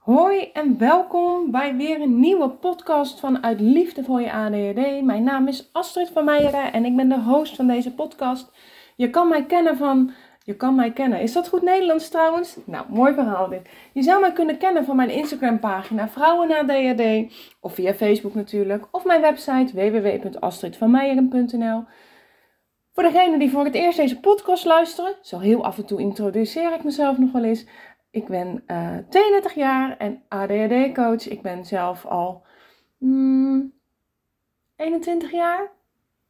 Hoi en welkom bij weer een nieuwe podcast van Uit Liefde voor je ADHD. Mijn naam is Astrid van Meijeren en ik ben de host van deze podcast. Je kan mij kennen van... Je kan mij kennen. Is dat goed Nederlands trouwens? Nou, mooi verhaal dit. Je zou mij kunnen kennen van mijn Instagram pagina Vrouwen ADHD. Of via Facebook natuurlijk. Of mijn website www.astridvanmeijeren.nl Voor degenen die voor het eerst deze podcast luisteren, zo heel af en toe introduceer ik mezelf nog wel eens. Ik ben uh, eh, 32 jaar en ADHD-coach. Ik ben zelf al mm, 21 jaar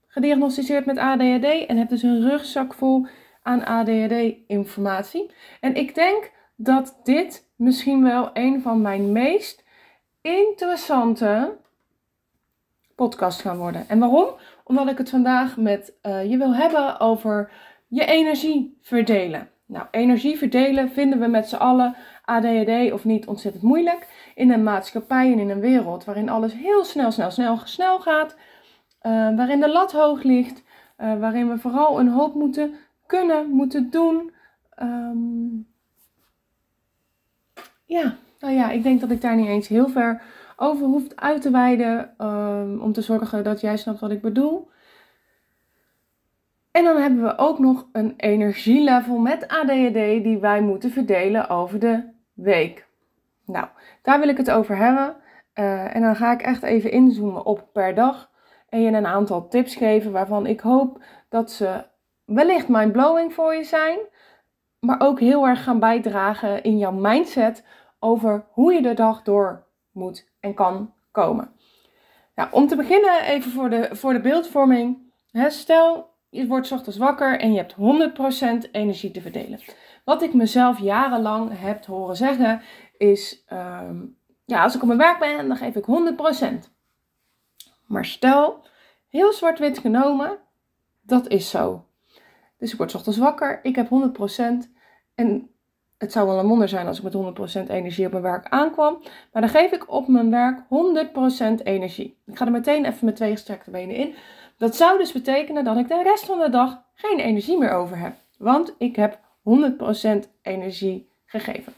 gediagnosticeerd met ADHD en heb dus een rugzak vol aan ADHD-informatie. En ik denk dat dit misschien wel een van mijn meest interessante podcasts gaan worden. En waarom? Omdat ik het vandaag met uh, je wil hebben over je energie verdelen. Nou, energie verdelen vinden we met z'n allen, ADHD of niet, ontzettend moeilijk. In een maatschappij en in een wereld waarin alles heel snel, snel, snel, snel gaat. Uh, waarin de lat hoog ligt. Uh, waarin we vooral een hoop moeten kunnen, moeten doen. Um, ja, nou ja, ik denk dat ik daar niet eens heel ver over hoef uit te wijden. Um, om te zorgen dat jij snapt wat ik bedoel. En dan hebben we ook nog een energielevel met ADHD die wij moeten verdelen over de week. Nou, daar wil ik het over hebben. Uh, en dan ga ik echt even inzoomen op per dag. En je een aantal tips geven waarvan ik hoop dat ze wellicht mindblowing voor je zijn. Maar ook heel erg gaan bijdragen in jouw mindset over hoe je de dag door moet en kan komen. Nou, om te beginnen even voor de, voor de beeldvorming. stel, je wordt ochtends wakker en je hebt 100% energie te verdelen. Wat ik mezelf jarenlang heb horen zeggen is, ehm, ja, als ik op mijn werk ben, dan geef ik 100%. Maar stel, heel zwart-wit genomen, dat is zo. Dus ik word ochtends wakker, ik heb 100% en het zou wel een wonder zijn als ik met 100% energie op mijn werk aankwam. Maar dan geef ik op mijn werk 100% energie. Ik ga er meteen even met twee gestrekte benen in. Dat zou dus betekenen dat ik de rest van de dag geen energie meer over heb. Want ik heb 100% energie gegeven.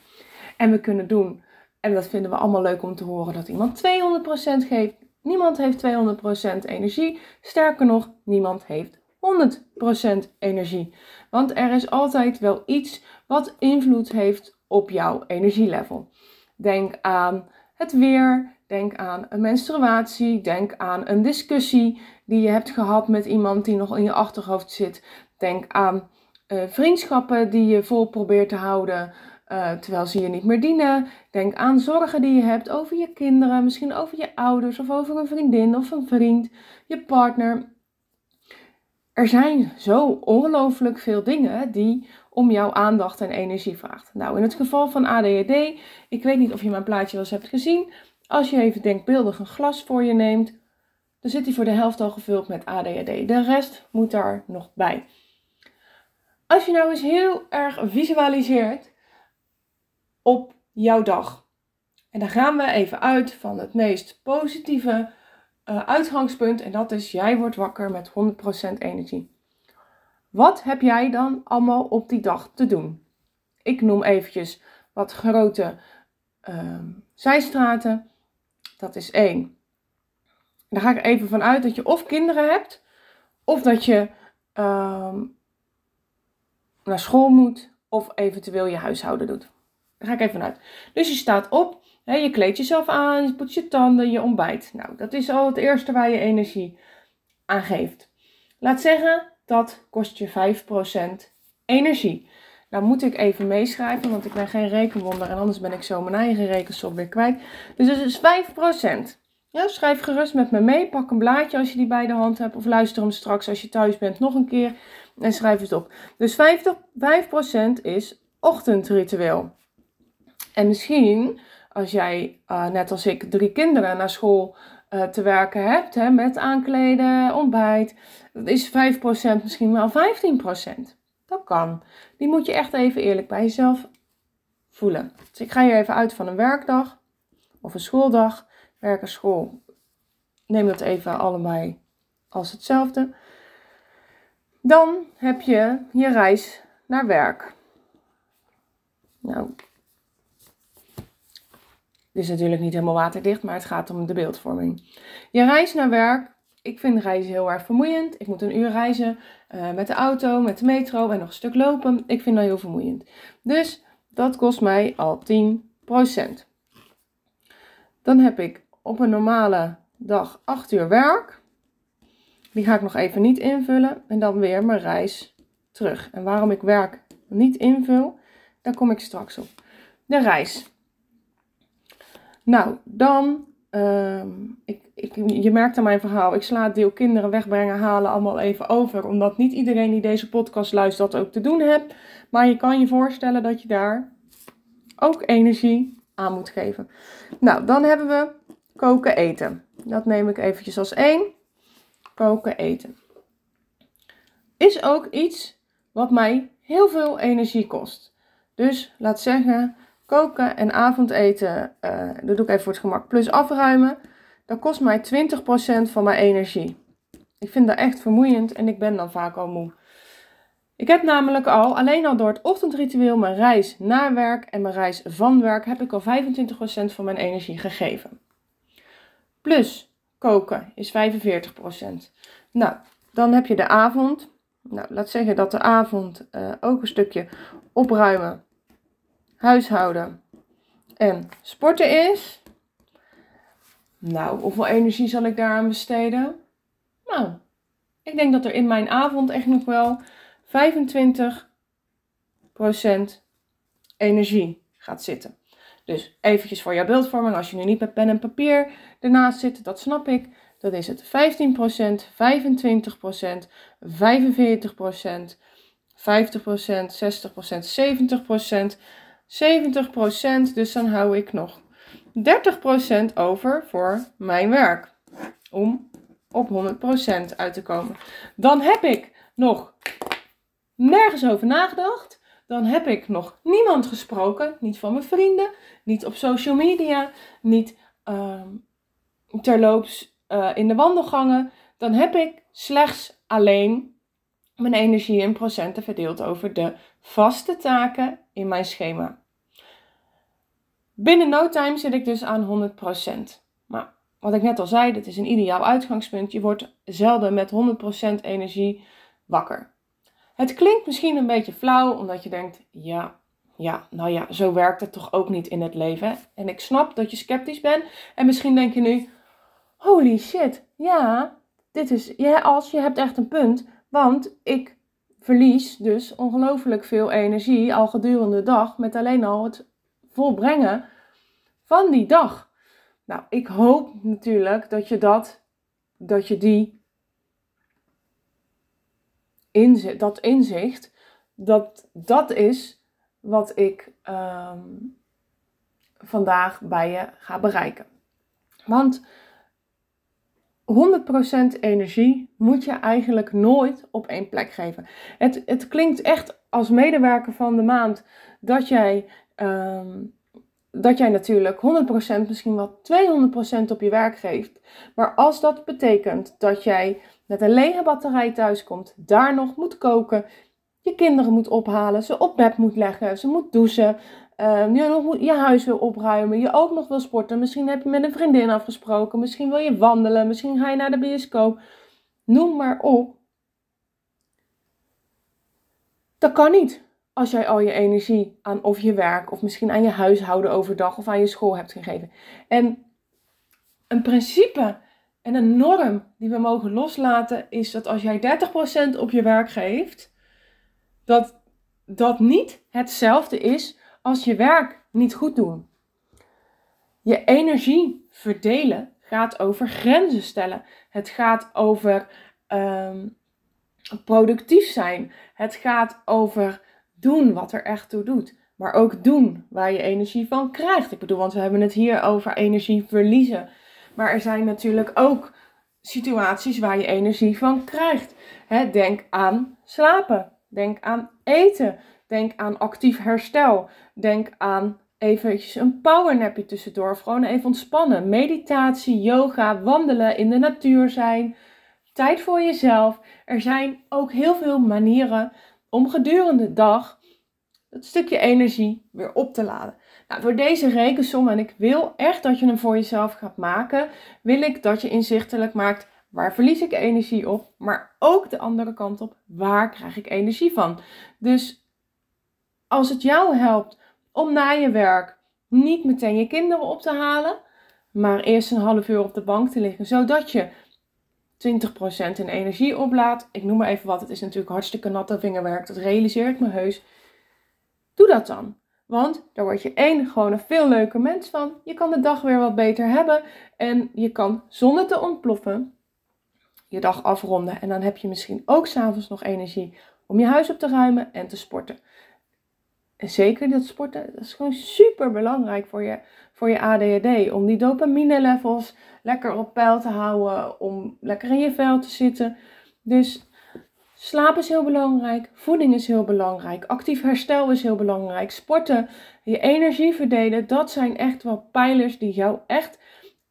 En we kunnen doen, en dat vinden we allemaal leuk om te horen, dat iemand 200% geeft. Niemand heeft 200% energie. Sterker nog, niemand heeft 100% energie. Want er is altijd wel iets wat invloed heeft op jouw energielevel. Denk aan het weer, denk aan een menstruatie, denk aan een discussie die je hebt gehad met iemand die nog in je achterhoofd zit. Denk aan uh, vriendschappen die je vol probeert te houden. Uh, terwijl ze je niet meer dienen. Denk aan zorgen die je hebt over je kinderen, misschien over je ouders of over een vriendin of een vriend, je partner. Er zijn zo ongelooflijk veel dingen die om jouw aandacht en energie vraagt. Nou, in het geval van ADHD, ik weet niet of je mijn plaatje wel eens hebt gezien. Als je even denkbeeldig een glas voor je neemt, dan zit hij voor de helft al gevuld met ADHD. De rest moet daar nog bij. Als je nou eens heel erg visualiseert op jouw dag. En dan gaan we even uit van het meest positieve uh, uitgangspunt. En dat is jij wordt wakker met 100% energie. Wat heb jij dan allemaal op die dag te doen? Ik noem eventjes wat grote uh, zijstraten. Dat is één. Daar ga ik even vanuit dat je of kinderen hebt, of dat je uh, naar school moet, of eventueel je huishouden doet. Daar ga ik even vanuit. Dus je staat op, hè, je kleedt jezelf aan, je poetst je tanden, je ontbijt. Nou, dat is al het eerste waar je energie aan geeft. Laat zeggen, dat kost je 5% energie. Nou moet ik even meeschrijven, want ik ben geen rekenwonder en anders ben ik zo mijn eigen rekensom weer kwijt. Dus dat is 5%. Ja, schrijf gerust met me mee. Pak een blaadje als je die bij de hand hebt. Of luister hem straks als je thuis bent nog een keer. En schrijf het op. Dus 50, 5% is ochtendritueel. En misschien als jij, uh, net als ik, drie kinderen naar school uh, te werken hebt. Hè, met aankleden, ontbijt. Is 5%, misschien wel 15%. Dat kan. Die moet je echt even eerlijk bij jezelf voelen. Dus ik ga hier even uit van een werkdag of een schooldag werk en school. Neem dat even allebei als hetzelfde. Dan heb je je reis naar werk. Nou, Dit is natuurlijk niet helemaal waterdicht, maar het gaat om de beeldvorming. Je reis naar werk. Ik vind reizen heel erg vermoeiend. Ik moet een uur reizen uh, met de auto, met de metro en nog een stuk lopen. Ik vind dat heel vermoeiend. Dus dat kost mij al 10%. Dan heb ik op een normale dag 8 uur werk. Die ga ik nog even niet invullen. En dan weer mijn reis terug. En waarom ik werk niet invul, daar kom ik straks op. De reis. Nou, dan. Uh, ik, ik, je merkt aan mijn verhaal, ik sla deel kinderen wegbrengen, halen allemaal even over. Omdat niet iedereen die deze podcast luistert dat ook te doen hebt. Maar je kan je voorstellen dat je daar ook energie aan moet geven. Nou, dan hebben we koken eten. Dat neem ik eventjes als één. Koken eten. Is ook iets wat mij heel veel energie kost. Dus laat zeggen, koken en avondeten, uh, dat doe ik even voor het gemak, plus afruimen. Dat kost mij 20% van mijn energie. Ik vind dat echt vermoeiend en ik ben dan vaak al moe. Ik heb namelijk al, alleen al door het ochtendritueel, mijn reis naar werk en mijn reis van werk, heb ik al 25% van mijn energie gegeven. Plus koken is 45%. Nou, dan heb je de avond. Nou, laat zeggen dat de avond uh, ook een stukje opruimen, huishouden en sporten is. Nou, hoeveel energie zal ik daaraan besteden? Nou, ik denk dat er in mijn avond echt nog wel 25% energie gaat zitten. Dus eventjes voor jouw beeldvorming, als je nu niet met pen en papier ernaast zit, dat snap ik. Dat is het 15%, 25%, 45%, 50%, 60%, 70%, 70%. Dus dan hou ik nog 30% over voor mijn werk. Om op 100% uit te komen. Dan heb ik nog nergens over nagedacht. Dan heb ik nog niemand gesproken. Niet van mijn vrienden, niet op social media, niet uh, terloops uh, in de wandelgangen. Dan heb ik slechts alleen mijn energie in procenten verdeeld over de vaste taken in mijn schema. Binnen no time zit ik dus aan 100%. Maar wat ik net al zei, dit is een ideaal uitgangspunt. Je wordt zelden met 100% energie wakker. Het klinkt misschien een beetje flauw, omdat je denkt, ja, ja, nou ja, zo werkt het toch ook niet in het leven. En ik snap dat je sceptisch bent. En misschien denk je nu, holy shit, ja, dit is, ja, als je hebt echt een punt. Want ik verlies dus ongelooflijk veel energie al gedurende de dag met alleen al het volbrengen van die dag. Nou, ik hoop natuurlijk dat je dat, dat je die inzicht, dat inzicht, dat dat is wat ik ehm, vandaag bij je ga bereiken. Want 100% energie moet je eigenlijk nooit op één plek geven. Het, het klinkt echt als medewerker van de maand dat jij, um, dat jij natuurlijk 100%, misschien wel 200% op je werk geeft. Maar als dat betekent dat jij met een lege batterij thuiskomt, daar nog moet koken, je kinderen moet ophalen, ze op bed moet leggen, ze moet douchen, uh, je, nog je huis wil opruimen, je ook nog wil sporten, misschien heb je met een vriendin afgesproken, misschien wil je wandelen, misschien ga je naar de bioscoop, noem maar op. Dat kan niet als jij al je energie aan of je werk of misschien aan je huishouden overdag of aan je school hebt gegeven. En een principe en een norm die we mogen loslaten is dat als jij 30% op je werk geeft, dat dat niet hetzelfde is als je werk niet goed doen. Je energie verdelen gaat over grenzen stellen. Het gaat over um, productief zijn. Het gaat over doen wat er echt toe doet. Maar ook doen waar je energie van krijgt. Ik bedoel, want we hebben het hier over energie verliezen. Maar er zijn natuurlijk ook situaties waar je energie van krijgt. denk aan slapen. Denk aan eten. Denk aan actief herstel. Denk aan eventjes een powernapje tussendoor. Gewoon even ontspannen. Meditatie, yoga, wandelen, in de natuur zijn. Tijd voor jezelf. Er zijn ook heel veel manieren om gedurende de dag het stukje energie weer op te laden. Nou, door deze rekensom, en ik wil echt dat je hem voor jezelf gaat maken, wil ik dat je inzichtelijk maakt waar verlies ik energie op, maar ook de andere kant op, waar krijg ik energie van. Dus als het jou helpt om na je werk niet meteen je kinderen op te halen, maar eerst een half uur op de bank te liggen, zodat je 20% in energie oplaat. Ik noem maar even wat, het is natuurlijk hartstikke natte vingerwerk, dat realiseer ik me heus. Doe dat dan. Want daar word je één, gewoon een veel leuker mens van. Je kan de dag weer wat beter hebben. En je kan zonder te ontploffen je dag afronden. En dan heb je misschien ook s'avonds nog energie om je huis op te ruimen en te sporten. Zeker dat sporten, is gewoon super belangrijk voor je, voor je ADHD. Om die dopamine levels lekker op peil te houden. Om lekker in je vel te zitten. Dus slaap is heel belangrijk. Voeding is heel belangrijk. Actief herstel is heel belangrijk. Sporten, je energie verdelen. Dat zijn echt wel pijlers die jou echt,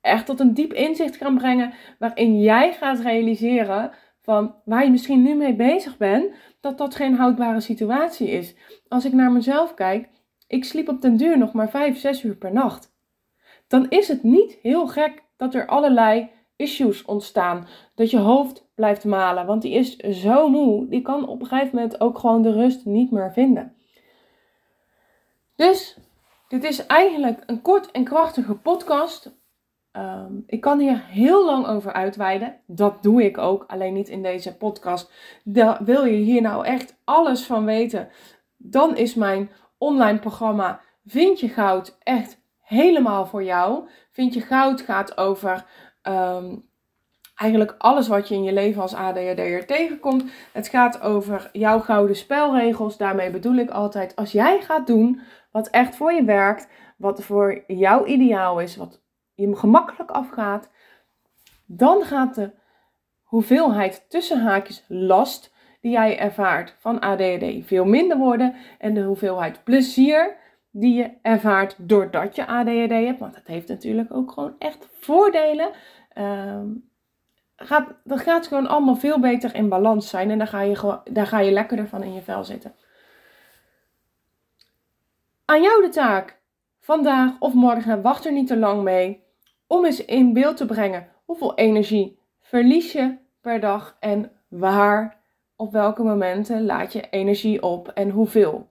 echt tot een diep inzicht gaan brengen. Waarin jij gaat realiseren van waar je misschien nu mee bezig bent. Dat dat geen houdbare situatie is. Als ik naar mezelf kijk. Ik sliep op den duur nog maar 5, 6 uur per nacht dan is het niet heel gek dat er allerlei issues ontstaan. Dat je hoofd blijft malen, want die is zo moe, die kan op een gegeven moment ook gewoon de rust niet meer vinden. Dus dit is eigenlijk een kort en krachtige podcast. Ehm, ik kan hier heel lang over uitweiden. Dat doe ik ook, alleen niet in deze podcast. wil je hier nou echt alles van weten? Dan is mijn online programma Vind je Goud echt helemaal voor jou. Vind je goud gaat over ehm, eigenlijk alles wat je in je leven als ADHD'er tegenkomt. Het gaat over jouw gouden spelregels. Daarmee bedoel ik altijd, als jij gaat doen wat echt voor je werkt, wat voor jou ideaal is, wat je gemakkelijk afgaat, dan gaat de hoeveelheid tussen haakjes last die jij ervaart van ADHD veel minder worden en de hoeveelheid plezier die je ervaart doordat je ADHD hebt. Want dat heeft natuurlijk ook gewoon echt voordelen. Um, gaat, dat gaat gewoon allemaal veel beter in balans zijn. En daar ga je, daar ga je lekkerder van in je vel zitten. Aan jou de taak. Vandaag of morgen, wacht er niet te lang mee. Om eens in beeld te brengen hoeveel energie verlies je per dag en waar, op welke momenten laat je energie op en hoeveel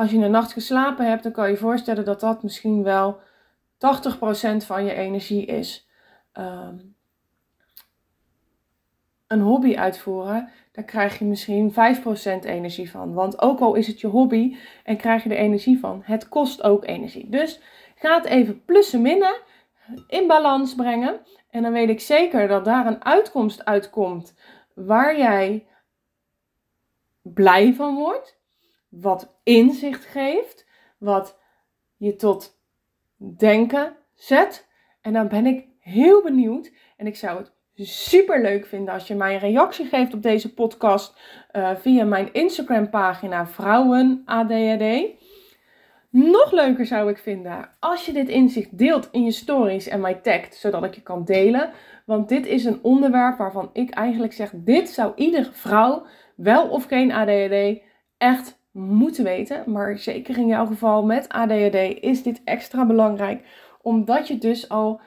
als je een nacht geslapen hebt, dan kan je voorstellen dat dat misschien wel 80% van je energie is. Ehm, een hobby uitvoeren, daar krijg je misschien 5% energie van. Want ook al is het je hobby en krijg je er energie van, het kost ook energie. Dus ga het even plussen minnen in balans brengen. En dan weet ik zeker dat daar een uitkomst uitkomt waar jij blij van wordt wat inzicht geeft, wat je tot denken zet. En dan ben ik heel benieuwd en ik zou het super leuk vinden als je mij een reactie geeft op deze podcast uh, via mijn Instagram pagina Vrouwen ADHD. Nog leuker zou ik vinden als je dit inzicht deelt in je stories en mij tagt, zodat ik je kan delen. Want dit is een onderwerp waarvan ik eigenlijk zeg: dit zou iedere vrouw, wel of geen ADHD, echt moeten weten. Maar zeker in jouw geval met ADHD is dit extra belangrijk. Omdat je dus al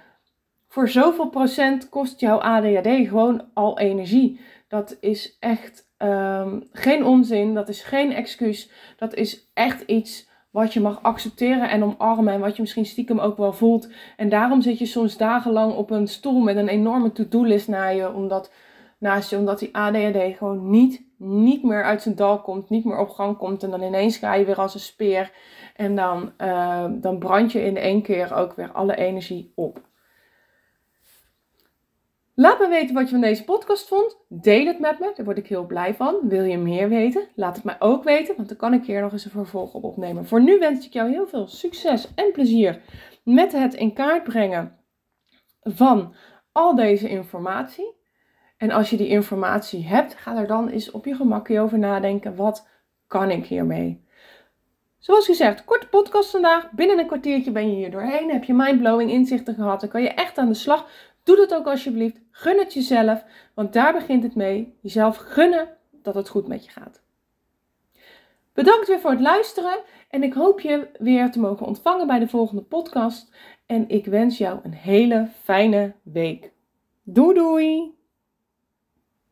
voor zoveel procent kost jouw ADHD gewoon al energie. Dat is echt ehm, geen onzin. Dat is geen excuus. Dat is echt iets wat je mag accepteren en omarmen. En wat je misschien stiekem ook wel voelt. En daarom zit je soms dagenlang op een stoel met een enorme to-do-list naar je. Omdat, naast je, omdat die ADHD gewoon niet niet meer uit zijn dal komt, niet meer op gang komt. En dan ineens ga je weer als een speer. En dan, uh, dan brand je in één keer ook weer alle energie op. Laat me weten wat je van deze podcast vond. Deel het met me, daar word ik heel blij van. Wil je meer weten? Laat het mij ook weten, want dan kan ik hier nog eens een vervolg op opnemen. Voor nu wens ik jou heel veel succes en plezier met het in kaart brengen van al deze informatie. En als je die informatie hebt, ga er dan eens op je gemakje over nadenken. Wat kan ik hiermee? Zoals gezegd, korte podcast vandaag. Binnen een kwartiertje ben je hier doorheen. Heb je mindblowing inzichten gehad? Dan kan je echt aan de slag. Doe dat ook alsjeblieft. Gun het jezelf, want daar begint het mee. Jezelf gunnen dat het goed met je gaat. Bedankt weer voor het luisteren. En ik hoop je weer te mogen ontvangen bij de volgende podcast. En ik wens jou een hele fijne week. Doei doei!